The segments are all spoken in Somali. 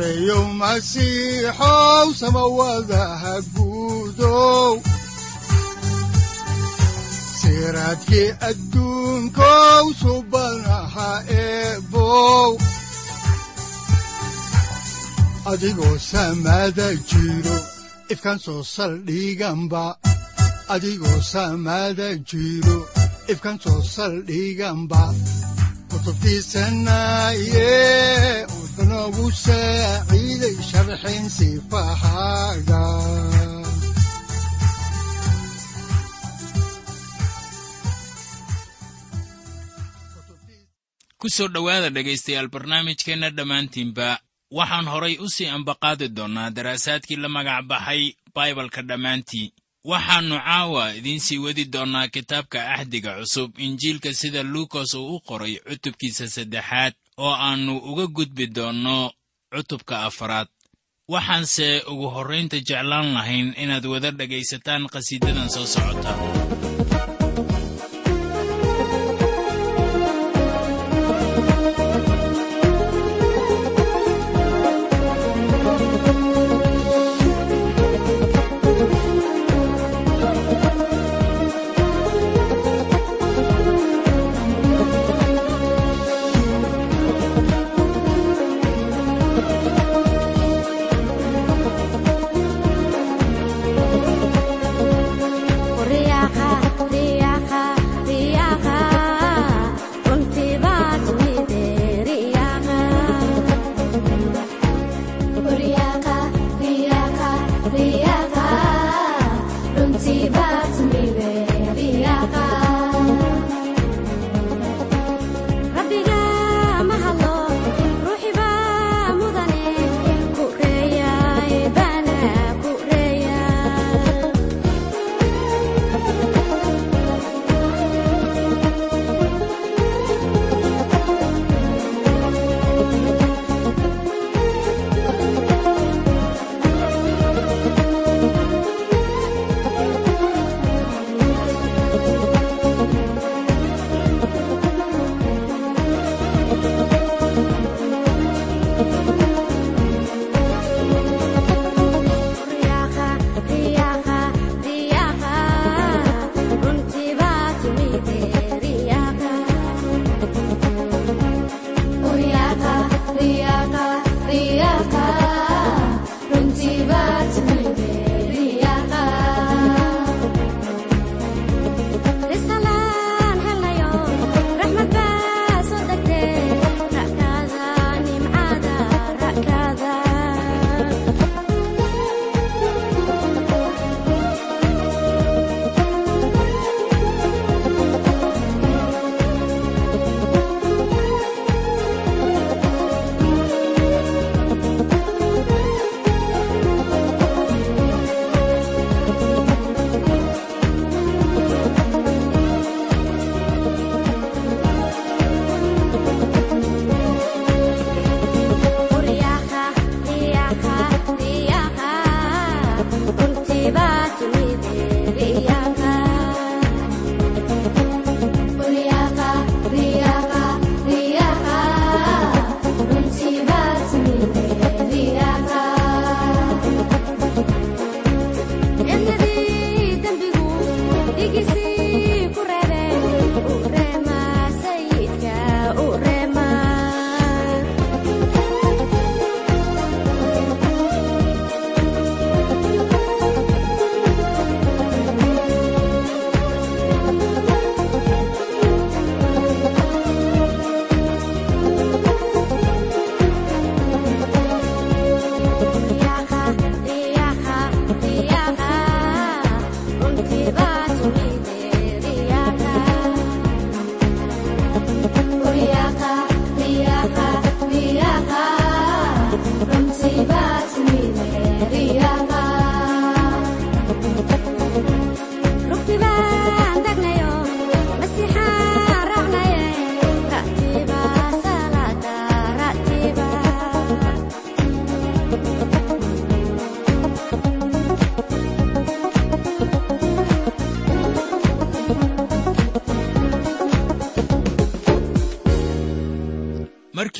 sareyow masiixow samawadaha guudow siraadkii adduunkow subanaha eebow adigoo samaada jiro ifkan soo saldhiganba adigoo samaada jiro ifkan soo saldhiganba kutubtiisanaye sifahaaga ku soo dhowaada dhegaystayaal barnaamijkeenna dhammaantiinba waxaan horay u sii ambaqaadi doonnaa daraasaadkii la magac baxay baibalka dhammaantii. Waxaannu caawa idiin sii wadi doonnaa kitaabka axdiga cusub injiilka sida luukas uu u qoray cutubkiisa saddexaad oo aannu uga gudbi doonno cutubka afaraad. Waxaanse ugu horraynta jeclaan lahayn inaad wada dhegaysataan qhasiidadan soo socota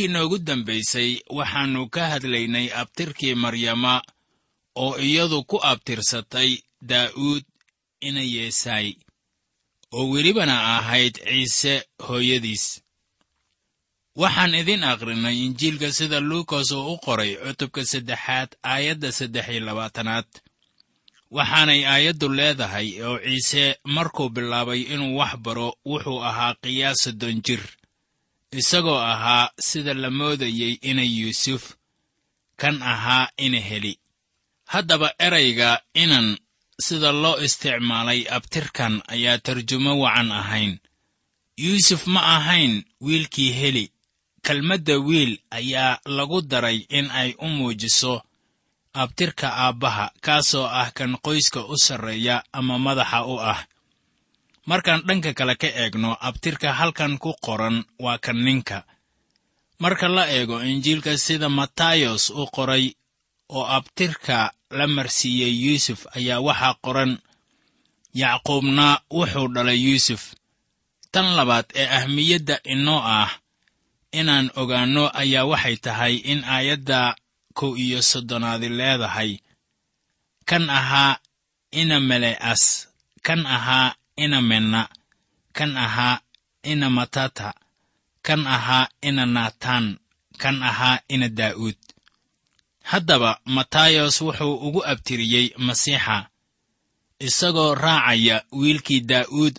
markii noogu dambaysay waxaannu ka hadlaynay abtirkii maryama oo iyadu ku abtirsatay daa'uud ina yeesaay oo welibana ahayd ciise hooyadiis. Waxaan idin akhrinay injiilka sida luukas oo u qoray cutubka saddexaad aayadda saddex iyo labaatanaad. Waxaanay aayaddu leedahay oo ciise markuu bilaabay inuu wax baro wuxuu ahaa qiyaas soddon jir isagoo ahaa sida la moodayey ina yuusuf kan ahaa ina heli. Haddaba erayga inan sida loo isticmaalay abtirkan ayaa tarjumo wacan ahayn. Yuusuf ma ahayn wiilkii heli. Kelmadda wiil ayaa lagu daray in ay u muujiso abtirka aabbaha kaasoo ah kan qoyska u sarreeya ama madaxa u ah markaan dhanka kale ka eegno abtirka halkan ku qoran waa kan ninka. Marka la eego injiilka sida matayos u qoray oo abtirka la marsiiyey yuusuf ayaa waxaa qoran yacquubna wuxuu dhalay yuusuf. Tan labaad ee ahmiyadda inoo ah inaan ogaanno ayaa waxay tahay in aayadda kow iyo soddonaadi leedahay. Kan ahaa ina mele'as kan ahaa ina menna kan ahaa ina matata kan ahaa ina natan kan ahaa ina daa'uud haddaba matayos wuxuu ugu abtiriyey masiixa isagoo raacaya wiilkii daa'uud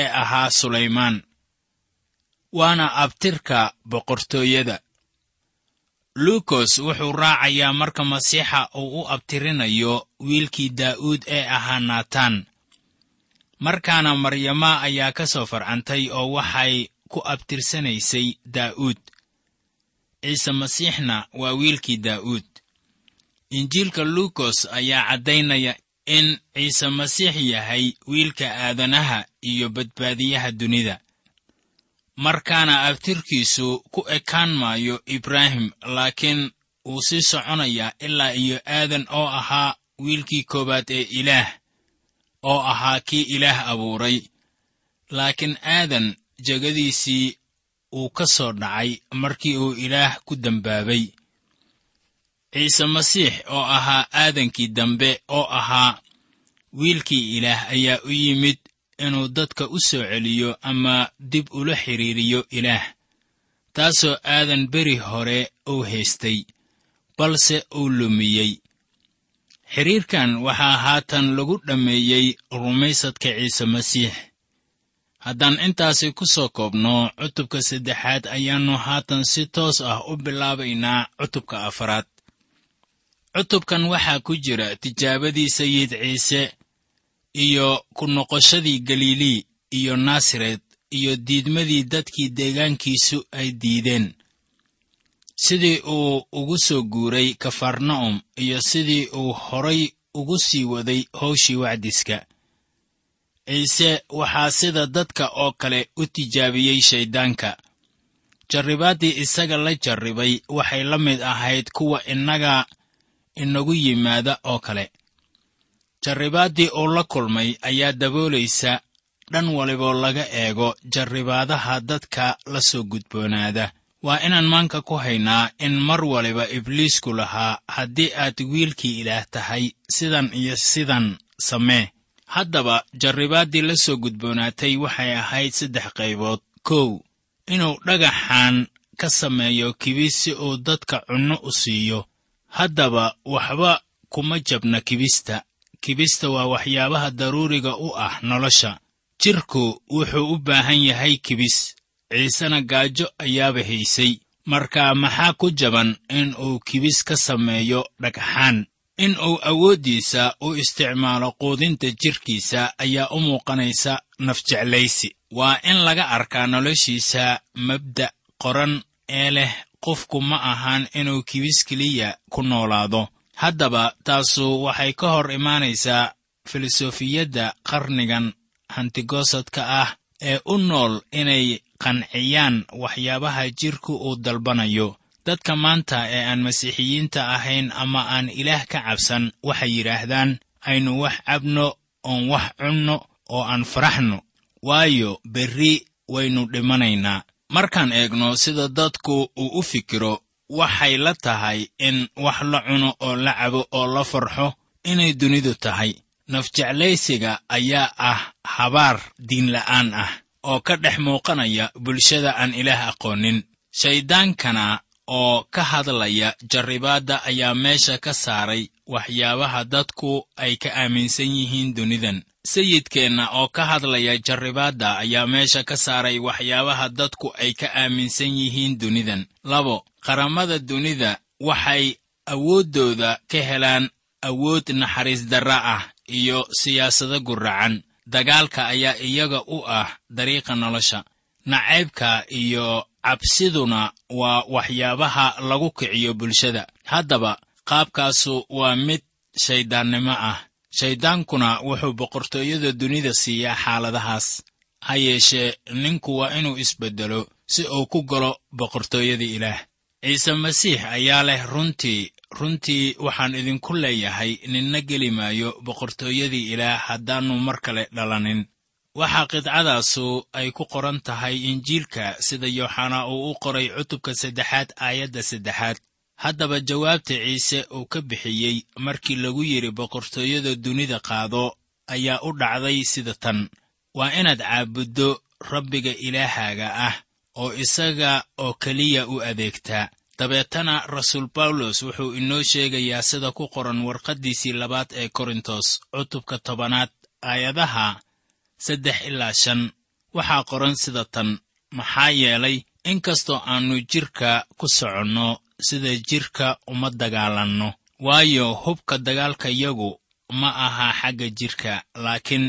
ee ahaa sulaymaan waana abtirka boqortooyada. Luukos wuxuu raacayaa marka masiixa uu u abtirinayo wiilkii daa'uud ee ahaa natan markaana maryama ayaa ka soo farcantay oo waxay ku abtirsanaysay daa'uud ciise masiixna waa wiilkii daa'uud injiilka luukos ayaa caddaynaya in ciise masiix yahay wiilka aadanaha iyo badbaadiyaha dunida. Markaana abtirkiisu ku ekaan maayo ibraahim laakiin wuu sii soconayaa ilaa iyo aadan oo ahaa wiilkii koowaad ee ilaah oo ahaa kii ilaah abuuray. Laakiin aadan jegadiisii uu ka soo dhacay markii uu ilaah ku dembaabay ciise masiix oo ahaa aadankii dambe oo ahaa wiilkii ilaah ayaa u yimid inuu dadka u soo celiyo ama dib ula xidhiiriyo ilaah taasoo aadan beri hore uu haystay balse uu lumiyey xidhiirkan waxaa haatan lagu dhammeeyey rumaysadka ciise masiix. Haddaan intaasi ku soo koobno cutubka saddexaad ayaannu haatan si toos ah u bilaabaynaa cutubka afaraad. Cutubkan waxaa ku jira tijaabadii sayid ciise iyo ku noqoshadii galilii iyo naasaret iyo diidmadii dadkii deegaankiisu ay diideen sidii uu ugu soo guuray kafarna'um iyo sidii uu horay ugu sii waday howshii wacdiska. Ciise waxaa sida dadka oo kale u tijaabiyey shayddaanka jarribaaddii isaga la jarribay waxay la mid ahayd kuwa innaga inagu yimaada oo kale. Jarribaaddii uu la kulmay ayaa daboolaysa dhan waliboo laga eego jarribaadaha dadka la soo gudboonaada waa inaan maanka ku haynaa in mar waliba ibliisku lahaa haddii aad wiilkii ilaah tahay sidan iyo sidan samee. Haddaba jarribaaddii la soo gudboonaatay waxay ahayd saddex qaybood. Kow inuu dhagaxan ka sameeyo kibis si uu dadka cunno u siiyo. Haddaba waxba kuma jabna kibista. Kibista waa waxyaabaha daruuriga u ah nolosha. Jidhku wuxuu u baahan yahay kibis ciisena gaajo ayaaba haysay marka maxaa ku jaban in uu kibis ka sameeyo dhagxaan in uu awooddiisa u isticmaalo quudinta jidhkiisa ayaa u muuqanaysa nafjeclaysi waa in laga arkaa noloshiisa mabda' qoran ee leh qofku ma ahaan inuu kibis keliya ku noolaado. Haddaba taasu waxay ka hor imaanaysaa filosofiyadda qarnigan hantigoosadka ah ee u nool inay qanciyaan waxyaabaha jidhku uu dalbanayo. Dadka maanta ee aan masiixiyiinta ahayn ama aan ilaah ka cabsan waxay yidhaahdaan aynu wax cabno oon wax cunno oo aan faraxno. Waayo berri waynu dhimanaynaa. Markaan eegno sida dadku uu u fikiro waxay la tahay in wax la cuno oo la cabo oo la farxo inay dunidu tahay. Nafjeclaysiga ayaa ah habaar diinla'aan ah oo ka dhex muuqanaya bulshada aan ilaah aqoonin. Shayddaankana oo ka hadlaya jarribaadda ayaa meesha ka saaray waxyaabaha dadku ay ka aaminsan yihiin dunidan. Sayidkeenna oo ka hadlaya jarribaadda ayaa meesha ka saaray waxyaabaha dadku ay ka aaminsan yihiin dunidan. Labo qaramada dunida waxay awooddooda ka helaan awood naxariis darra ah iyo siyaasado guracan dagaalka ayaa iyaga u ah dariiqa nolosha nacaybka iyo cabsiduna waa waxyaabaha lagu kiciyo bulshada. Haddaba qaabkaasu waa mid shayddaannimo ah. Shayddaankuna wuxuu boqortooyada dunida siiyaa xaaladahaas. Ha yeeshee ninku waa inuu isbeddelo si uu ku galo boqortooyada ilaah. Ciise masiix ayaa leh runtii runtii waxaan idinku leeyahay ninna geli maayo boqortooyadii ilaah haddaannu mar kale dhalanin. Waxaa qidcadaasu ay ku qoran tahay injiilka sida yooxanaa uu u qoray cutubka saddexaad aayadda saddexaad. Haddaba jawaabta ciise uu ka bixiyey markii lagu yidhi boqortooyada dunida qaado ayaa u dhacday sida tan. Waa inaad caabuddo rabbiga ilaahaaga ah oo isaga oo keliya u adeegtaa dabeetana rasuul bawlos wuxuu inoo sheegayaa sida ku qoran warqaddiisii labaad ee korintos cutubka tobanaad aayadaha saddex ilaa shan. Waxaa qoran sida tan maxaa yeelay inkastoo aannu jidhka ku soconno sida jidhka uma dagaalanno. Waayo hubka dagaalkayagu ma aha xagga jidhka laakiin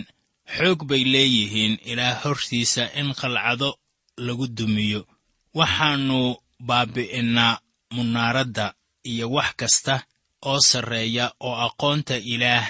xoog bay leeyihiin ilaah hortiisa in qalcado lagu dumiyo. Waxaannu baabi'innaa munaaradda iyo wax kasta oo sarreeya oo aqoonta ilaah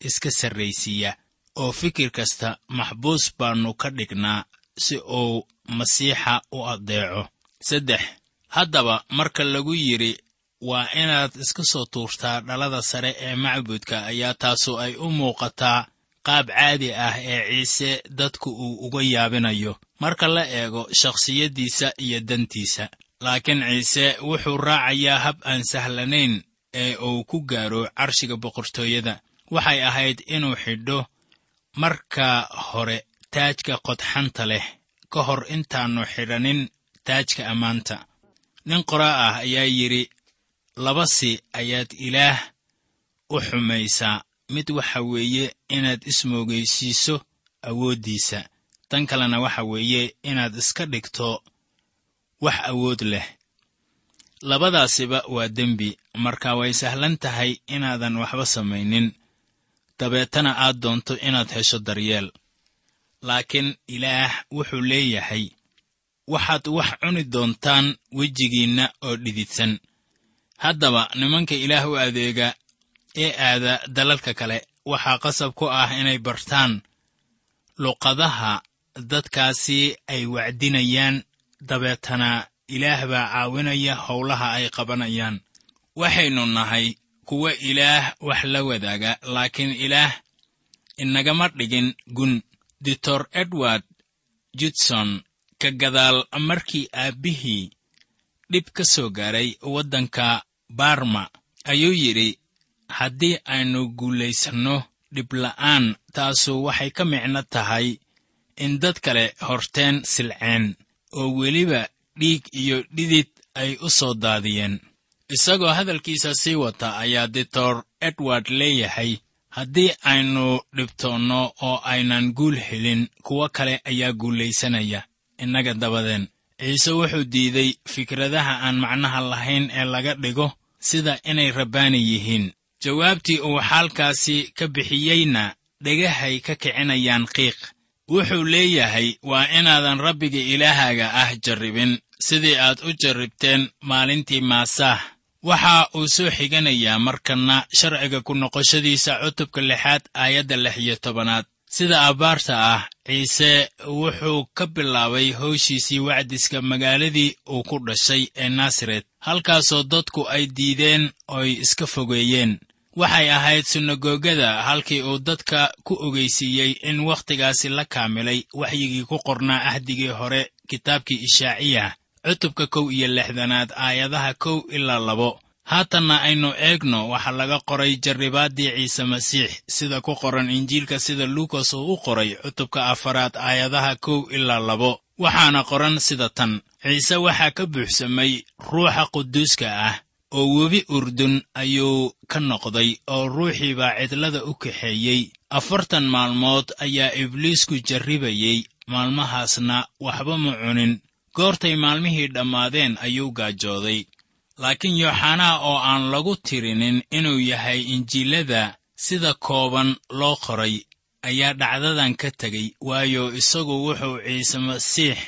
iska sarraysiiya. Oo fikir kasta maxbuus baannu ka dhignaa si uu masiixa u addeeco. Saddex haddaba marka lagu yidhi waa inaad iska soo tuurtaa dhalada sare ee macbudka ayaa taasu ay u muuqataa qaab caadi ah ee ciise dadku uu uga yaabinayo. Marka la eego shakhsiyaddiisa iyo dantiisa laakiin ciise wuxuu raacayaa hab aan sahlanayn ee uu ku gaaro carshiga boqortooyada. Waxay ahayd inuu xidho marka hore taajka qodxanta leh ka hor intaannu xidhanin taajka ammaanta. Nin qoraa ah ayaa yidhi laba si ayaad ilaah u xumaysaa mid waxa weeye inaad ismoogaysiiso awooddiisa. Tan kalena waxa weeye inaad iska dhigto wax awood leh. Labadaasiba waa dembi. Marka way sahlan tahay inaadan waxba samaynin. Dabeetana aad doonto inaad hesho daryeel. Laakiin ilaah wuxuu leeyahay waxaad wax cuni doontaan wejigiinna oo dhididsan. Haddaba nimanka ilaah u adeega ee aada dalalka kale waxaa qasab ku ah inay bartaan luqadaha dadkaasi ay wacdinayaan dabeetana ilaah baa caawinaya howlaha ay qabanayaan. Waxaynu nahay kuwa ilaah wax la wadaaga laakiin ilaah inagama dhigin gun. Doctor edward judson ka gadaal markii aabbihii dhib ka soo gaaray waddanka barma ayuu yidhi haddii aynu guulaysanno dhibla'aan taasu waxay ka micno tahay in dad kale horteen silceen oo weliba dhiig iyo dhidid ay u soo daadiyeen. Isagoo hadalkiisa sii wata ayaa doctor edward leeyahay haddii aynu dhibtoonno oo aynan guul helin kuwo kale ayaa guulaysanaya innaga dabadeen. Ciise wuxuu diiday fikradaha aan macnaha lahayn ee laga dhigo sida inay rabbaani yihiin. Jawaabtii uu xaalkaasi ka bixiyeyna dhegahay ka kicinayaan qiiq wuxuu leeyahay waa inaadan rabbiga ilaahaaga ah jarribin sidii aad u jarribteen maalintii maasaah. Waxa uu soo xiganayaa markanna sharciga ku noqoshadiisa cutubka lixaad aayadda lix iyo tobanaad. Sida abbaarta ah ciise wuxuu ka bilaabay howshiisii wacdiska magaaladii uu ku dhashay ee naasaret halkaasoo dadku ay diideen oy iska fogeeyeen waxay ahayd sinagoogada halkii uu dadka ku ogeysiiyey in wakhtigaasi la kaamilay waxyigii ku qornaa ahdigii hore kitaabkii ishaaciya cutubka kow iyo lixdanaad aayadaha kow ilaa labo. Haatanna aynu eegno waxaa laga qoray jarribaaddii ciise masiix sida ku qoran injiilka sida luukas uu u qoray cutubka afaraad aayadaha kow ilaa labo. Waxaana qoran sida tan ciise waxaa ka buuxsamay ruuxa quduuska ah oo webi urdun ayuu ka noqday oo ruuxii baa cidlada u kaxeeyey. Afartan maalmood ayaa ibliisku jarribayey maalmahaasna waxba ma cunin. Goortay maalmihii dhammaadeen ayuu gaajooday. Laakiin yooxanaa oo aan lagu tirinin inuu yahay injiilada sida kooban loo qoray ayaa dhacdadan ka tegey waayo isagu wuxuu ciise masiix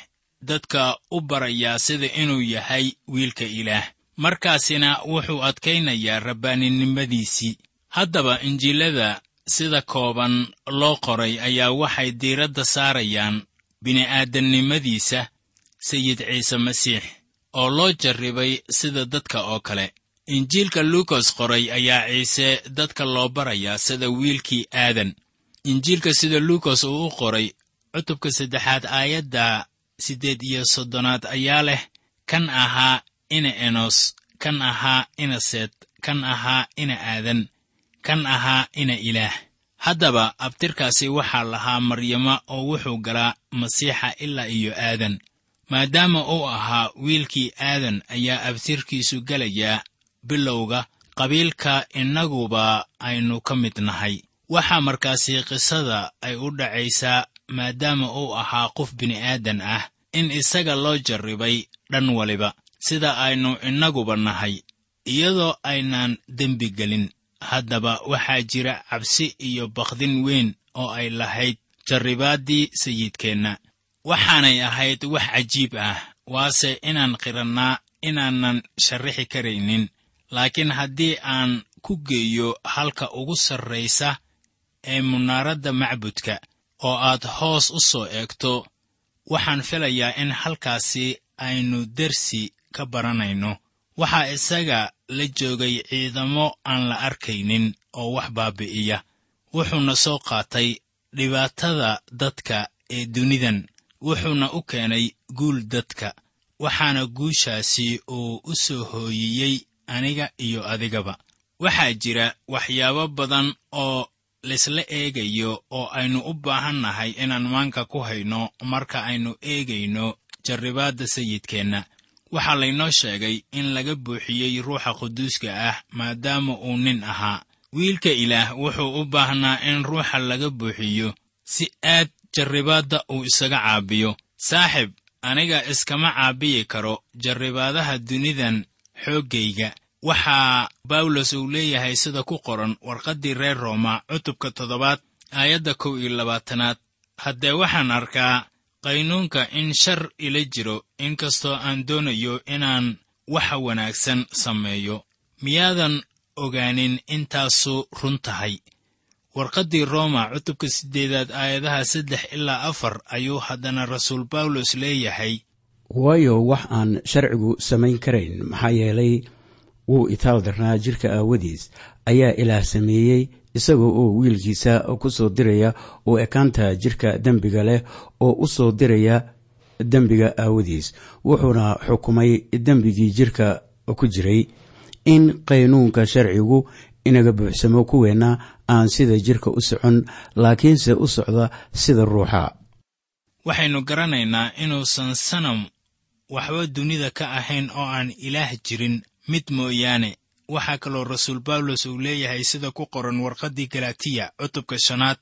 dadka u barayaa sida inuu yahay wiilka ilaah markaasina wuxuu adkaynayaa rabbaaninimadiisii haddaba injiilada sida kooban loo qoray ayaa waxay diiradda saarayaan bini'aadannimadiisa sayid ciise masiix oo loo jarribay sida dadka oo kale. Injiilka luukas qoray ayaa ciise dadka loo barayaa sida wiilkii aadan. Injiilka sida luukas uu u qoray cutubka saddexaad aayadda siddeed iyo soddonaad ayaa leh kan ahaa ina enos kan ahaa ina seed kan ahaa ina aadan kan ahaa ina ilaah. Haddaba abtirkaasi waxaa lahaa maryamo oo wuxuu galaa masiixa ilaa iyo aadan. Maadaama uu ahaa wiilkii aadan ayaa abtirkiisu gelayaa bilowga qabiilka innaguba aynu ka mid nahay. Waxaa markaasi qisada ay u dhacaysaa maadaama uu ahaa qof bini'aadan ah in isaga loo jarribay dhan waliba sida aynu innaguba nahay iyadoo aynaan dembi gelin. Haddaba waxaa jira cabsi iyo bakdin weyn oo ay lahayd jarribaaddii sayidkeenna. Waxaanay ahayd wax cajiib ah waase inaan qirannaa inaanan sharrixi karaynin. Laakiin haddii aan ku geeyo halka ugu sarraysa ee munaaradda macbudka oo aad hoos u soo eegto waxaan filayaa in halkaasi aynu dersi ka baranayno. Waxaa isaga la joogay ciidamo aan la arkaynin oo wax baabi'iya. Wuxuuna soo qaatay dhibaatada dadka ee dunidan. Wuxuuna u keenay guul dadka. Waxaana guushaasi uu u soo hooyiyey aniga iyo adigaba. Waxaa jira waxyaabo badan oo laysla eegayo oo aynu u baahan nahay inaan maanka ku hayno marka aynu eegayno jarribaadda sayidkeenna. Waxaa laynoo sheegay in laga buuxiyey ruuxa quduuska ah maadaama uu nin ahaa. Wiilka ilaah wuxuu u baahnaa in ruuxa laga buuxiyo si aad jarribaadda uu isaga caabiyo. Saaxib aniga iskama caabiyi karo jarribaadaha dunidan xooggayga waxaa bawlos uu leeyahay sida ku qoran warqaddii reer rooma cutubka toddobaad aayadda kow iyo labaatanaad. Haddee waxaan arkaa qaynuunka in shar ila jiro inkastoo aan doonayo inaan waxa wanaagsan sameeyo miyaadan ogaanin intaasu run tahay. Warqaddii rooma cutubka siddeedaad aayadaha saddex ilaa afar ayuu haddana rasuul bawlos leeyahay. Waayo wax aan sharcigu samayn karayn maxaa yeelay wuu itaal darnaa jidhka aawadiis ayaa ilaah sameeyey isagoo oo wiilkiisa ku soo diraya oo ekaanta jidhka dembiga leh oo u soo diraya dembiga aawadiis. Wuxuuna xukumay dembigii jidhka ku jiray in qaynuunka sharcigu inaga buuxsamo kuweenna aan sida jidhka u socon laakiinse u socda sida ruuxa. Waxaynu garanaynaa inuusan sanam waxba dunida ka ahayn oo aan ilaah jirin mid mooyaane waxaa kaloo rasuul bawlos uu leeyahay sida ku qoran warqaddii galatiya cutubka shanaad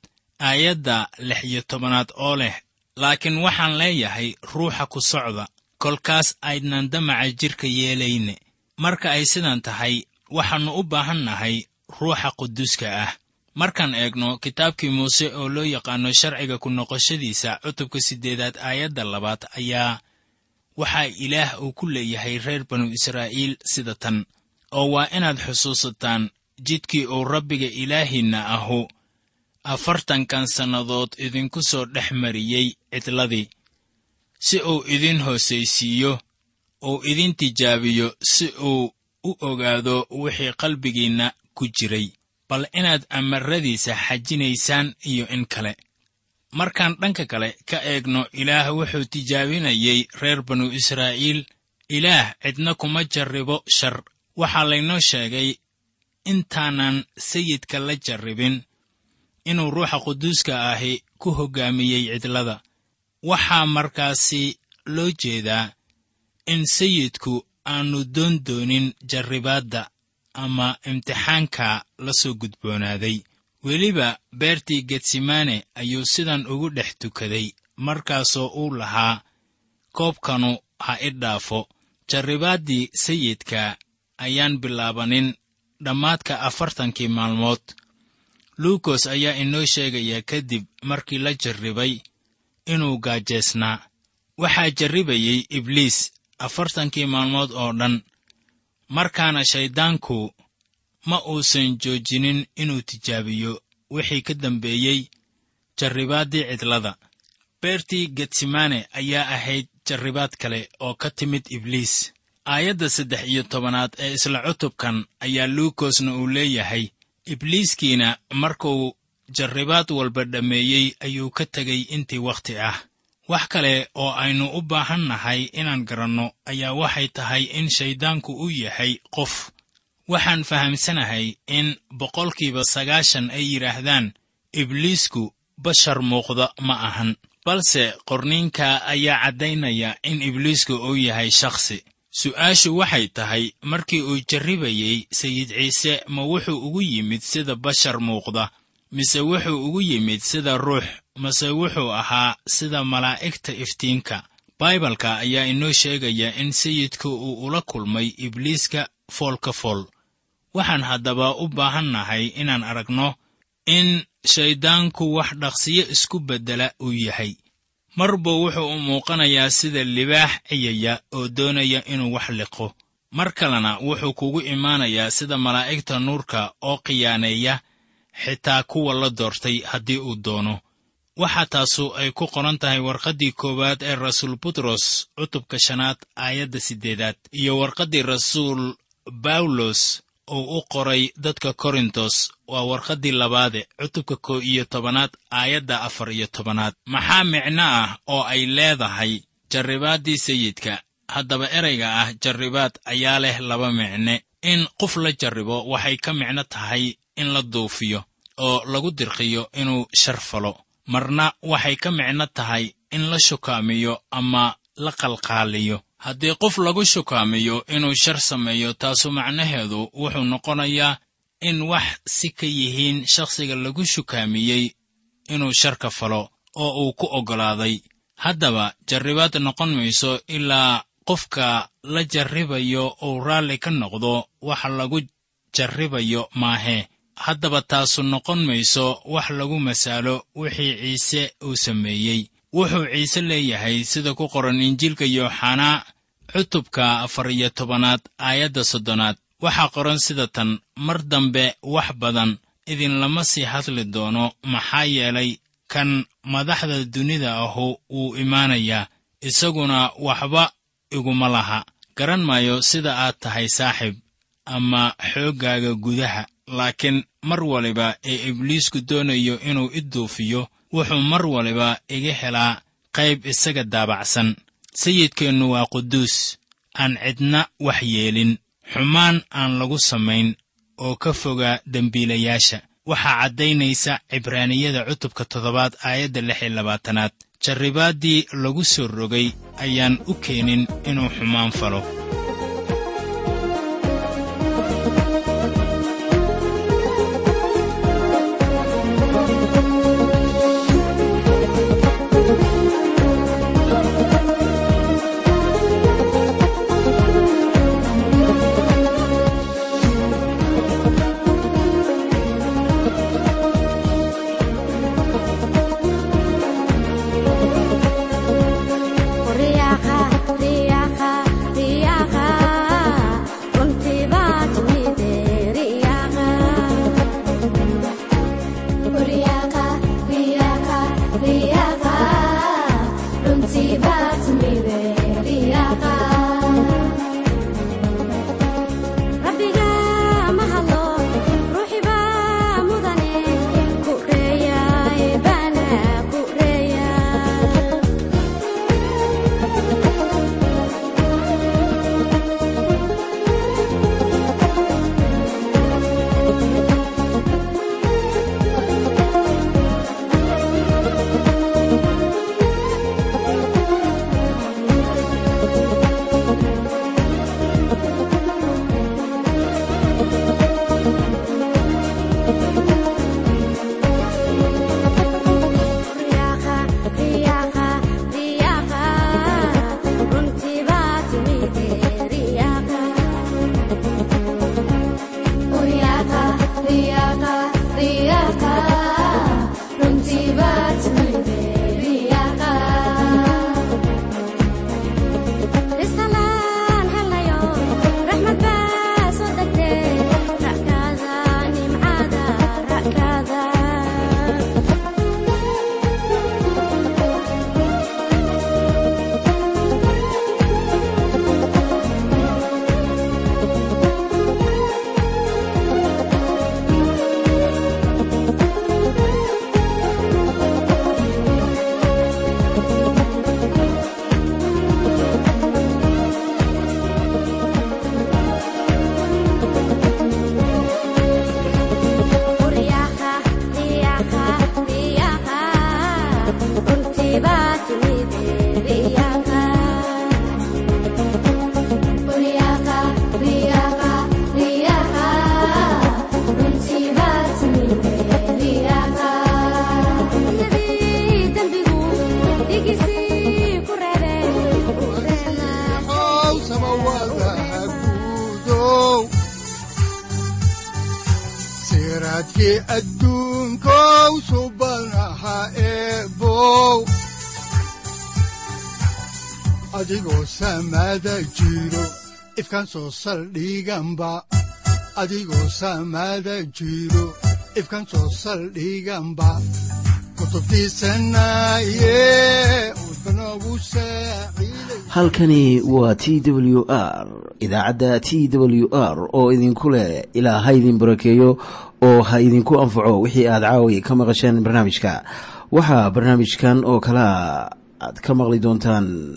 aayadda lix iyo tobanaad oo leh laakiin waxaan leeyahay ruuxa ku socda kolkaas aydnan damaca jidhka yeelayne. Marka ay sidan tahay waxaannu u baahan nahay ruuxa quduuska ah. Markaan eegno kitaabkii muuse oo loo yaqaano sharciga ku noqoshadiisa cutubka siddeedaad aayadda labaad ayaa waxaa ilaah uu ku leeyahay reer banu israa'iil sida tan oo waa inaad xusuusataan jidkii uu rabbiga ilaahiinna ahu afartankan sannadood idinku soo dhex mariyey cidladii. Si uu idin hoosaysiiyo uu idin tijaabiyo si uu u ogaado wixii qalbigiinna ku jiray. Bal inaad amaradiisa xajinaysaan iyo in kale. Markaan dhanka kale ka eegno ilaah wuxuu tijaabinayey reer banu israa'iil ilaah cidna kuma jarribo shar waxaa laynoo sheegay intaanan sayidka la jarribin inuu ruuxa quduuska ahi ku hoggaamiyey cidlada. Waxaa markaasi loo jeedaa in sayidku aanu doon doonin jarribaadda ama imtixaanka la soo gudboonaaday. Weliba beertii getsemane ayuu sidan ugu dhex tukaday markaasoo uu lahaa koobkanu ha i dhaafo. Jarribaaddii sayidka ayaan bilaabanin dhammaadka afartankii maalmood. Luukos ayaa inoo sheegaya kadib markii la jarribay inuu gaajeesnaa waxaa jarribayey ibliis afartankii maalmood oo dhan markaana shayddaanku ma uusan joojinin inuu tijaabiyo. Wixii ka dambeeyey jarribaaddii cidlada. Beertii getsemane ayaa ahayd jarribaad kale oo ka timid ibliis aayadda saddex iyo tobanaad ee isla cutubkan ayaa luukosna uu leeyahay. Ibliiskiina markuu jarribaad walba dhammeeyey ayuu ka tegay intii wakhti ah. Wax kale oo aynu u baahan nahay inaan garanno ayaa waxay tahay in shayddaanku u yahay qof. Waxaan fahamsanahay in boqolkiiba sagaashan ay yidhaahdaan ibliisku bashar muuqda ma ahan. Balse qorniinka ayaa caddaynaya in ibliisku uu yahay shakhsi su'aashu waxay tahay markii uu jarribayey sayid ciise ma wuxuu ugu yimid sida bashar muuqda mise wuxuu ugu yimid sida ruux mase wuxuu ahaa sida malaa'igta iftiinka. Baibalka ayaa inoo sheegaya in sayidku uu ula kulmay ibliiska fool ka fool. Waxaan haddaba u baahan nahay inaan aragno in shayddaanku wax dhaqsiyo isku beddela uu yahay marba wuxuu u muuqanayaa sida libaax ciyaya oo doonaya inuu wax liqo. Mar kalena wuxuu kugu imaanayaa sida malaa'igta nuurka oo khiyaaneeya xitaa kuwa la doortay haddii uu doono. Waxaa taasu ay ku qoran tahay warqaddii koowaad ee rasuul butros cutubka shanaad aayadda siddeedaad iyo warqaddii rasuul bawlos uu u qoray dadka korintos waa warqaddii labaade cutubka kow iyo tobanaad aayadda afar iyo tobanaad. Maxaa micno ah oo ay leedahay jarribaaddii sayidka? Haddaba erayga ah jarribaad ayaa leh laba micne. In qof la jarribo waxay ka micno tahay in la duufiyo oo lagu dirqiyo inuu shar falo. Marna waxay ka micno tahay in la shukaamiyo ama la qalqaaliyo haddii qof lagu shukaamiyo inuu shar sameeyo taasu macnaheedu wuxuu noqonayaa in wax si ka yihiin shakhsiga lagu shukaamiyey inuu sharka falo oo uu ku oggolaaday haddaba jarribaad noqon mayso ilaa qofka la jarribayo uu raalli ka noqdo waxa lagu jarribayo maahee haddaba taasu noqon mayso wax lagu masaalo wixii ciise uu sameeyey wuxuu ciise leeyahay sida ku qoran injiilka yooxanaa cutubka afar iyo tobanaad aayadda soddonaad. Waxaa qoran sida tan mar dambe wax badan idinlama sii hadli doono maxaa yeelay kan madaxda dunida ahu wuu imaanayaa isaguna waxba iguma laha. Garan maayo sida aad tahay saaxiib ama xooggaaga gudaha laakiin mar waliba ee ibliisku doonayo inuu i duufiyo wuxuu mar waliba iga helaa qayb isaga daabacsan. Sayidkeennu waa quduus aan cidna wax yeelin. Xumaan aan lagu samayn oo ka foga dembiilayaasha. Waxaa caddaynaysa cibraaniyada cutubka toddobaad aayadda lix iyo labaatanaad. Jarribaaddii lagu soo rogay ayaan u keenin inuu xumaan falo adigoo samada jiro ifkan soo saldhiganba adigoo samada jiro ifkan soo saldhiganba halkani waa t w r idaacadda t w r oo idinku leh ilaa ha idin barakeeyo oo ha idinku anfaco wixii aad caawi ka maqasheen barnaamijka. Waxaa barnaamijkan oo kalea aad ka maqli doontaan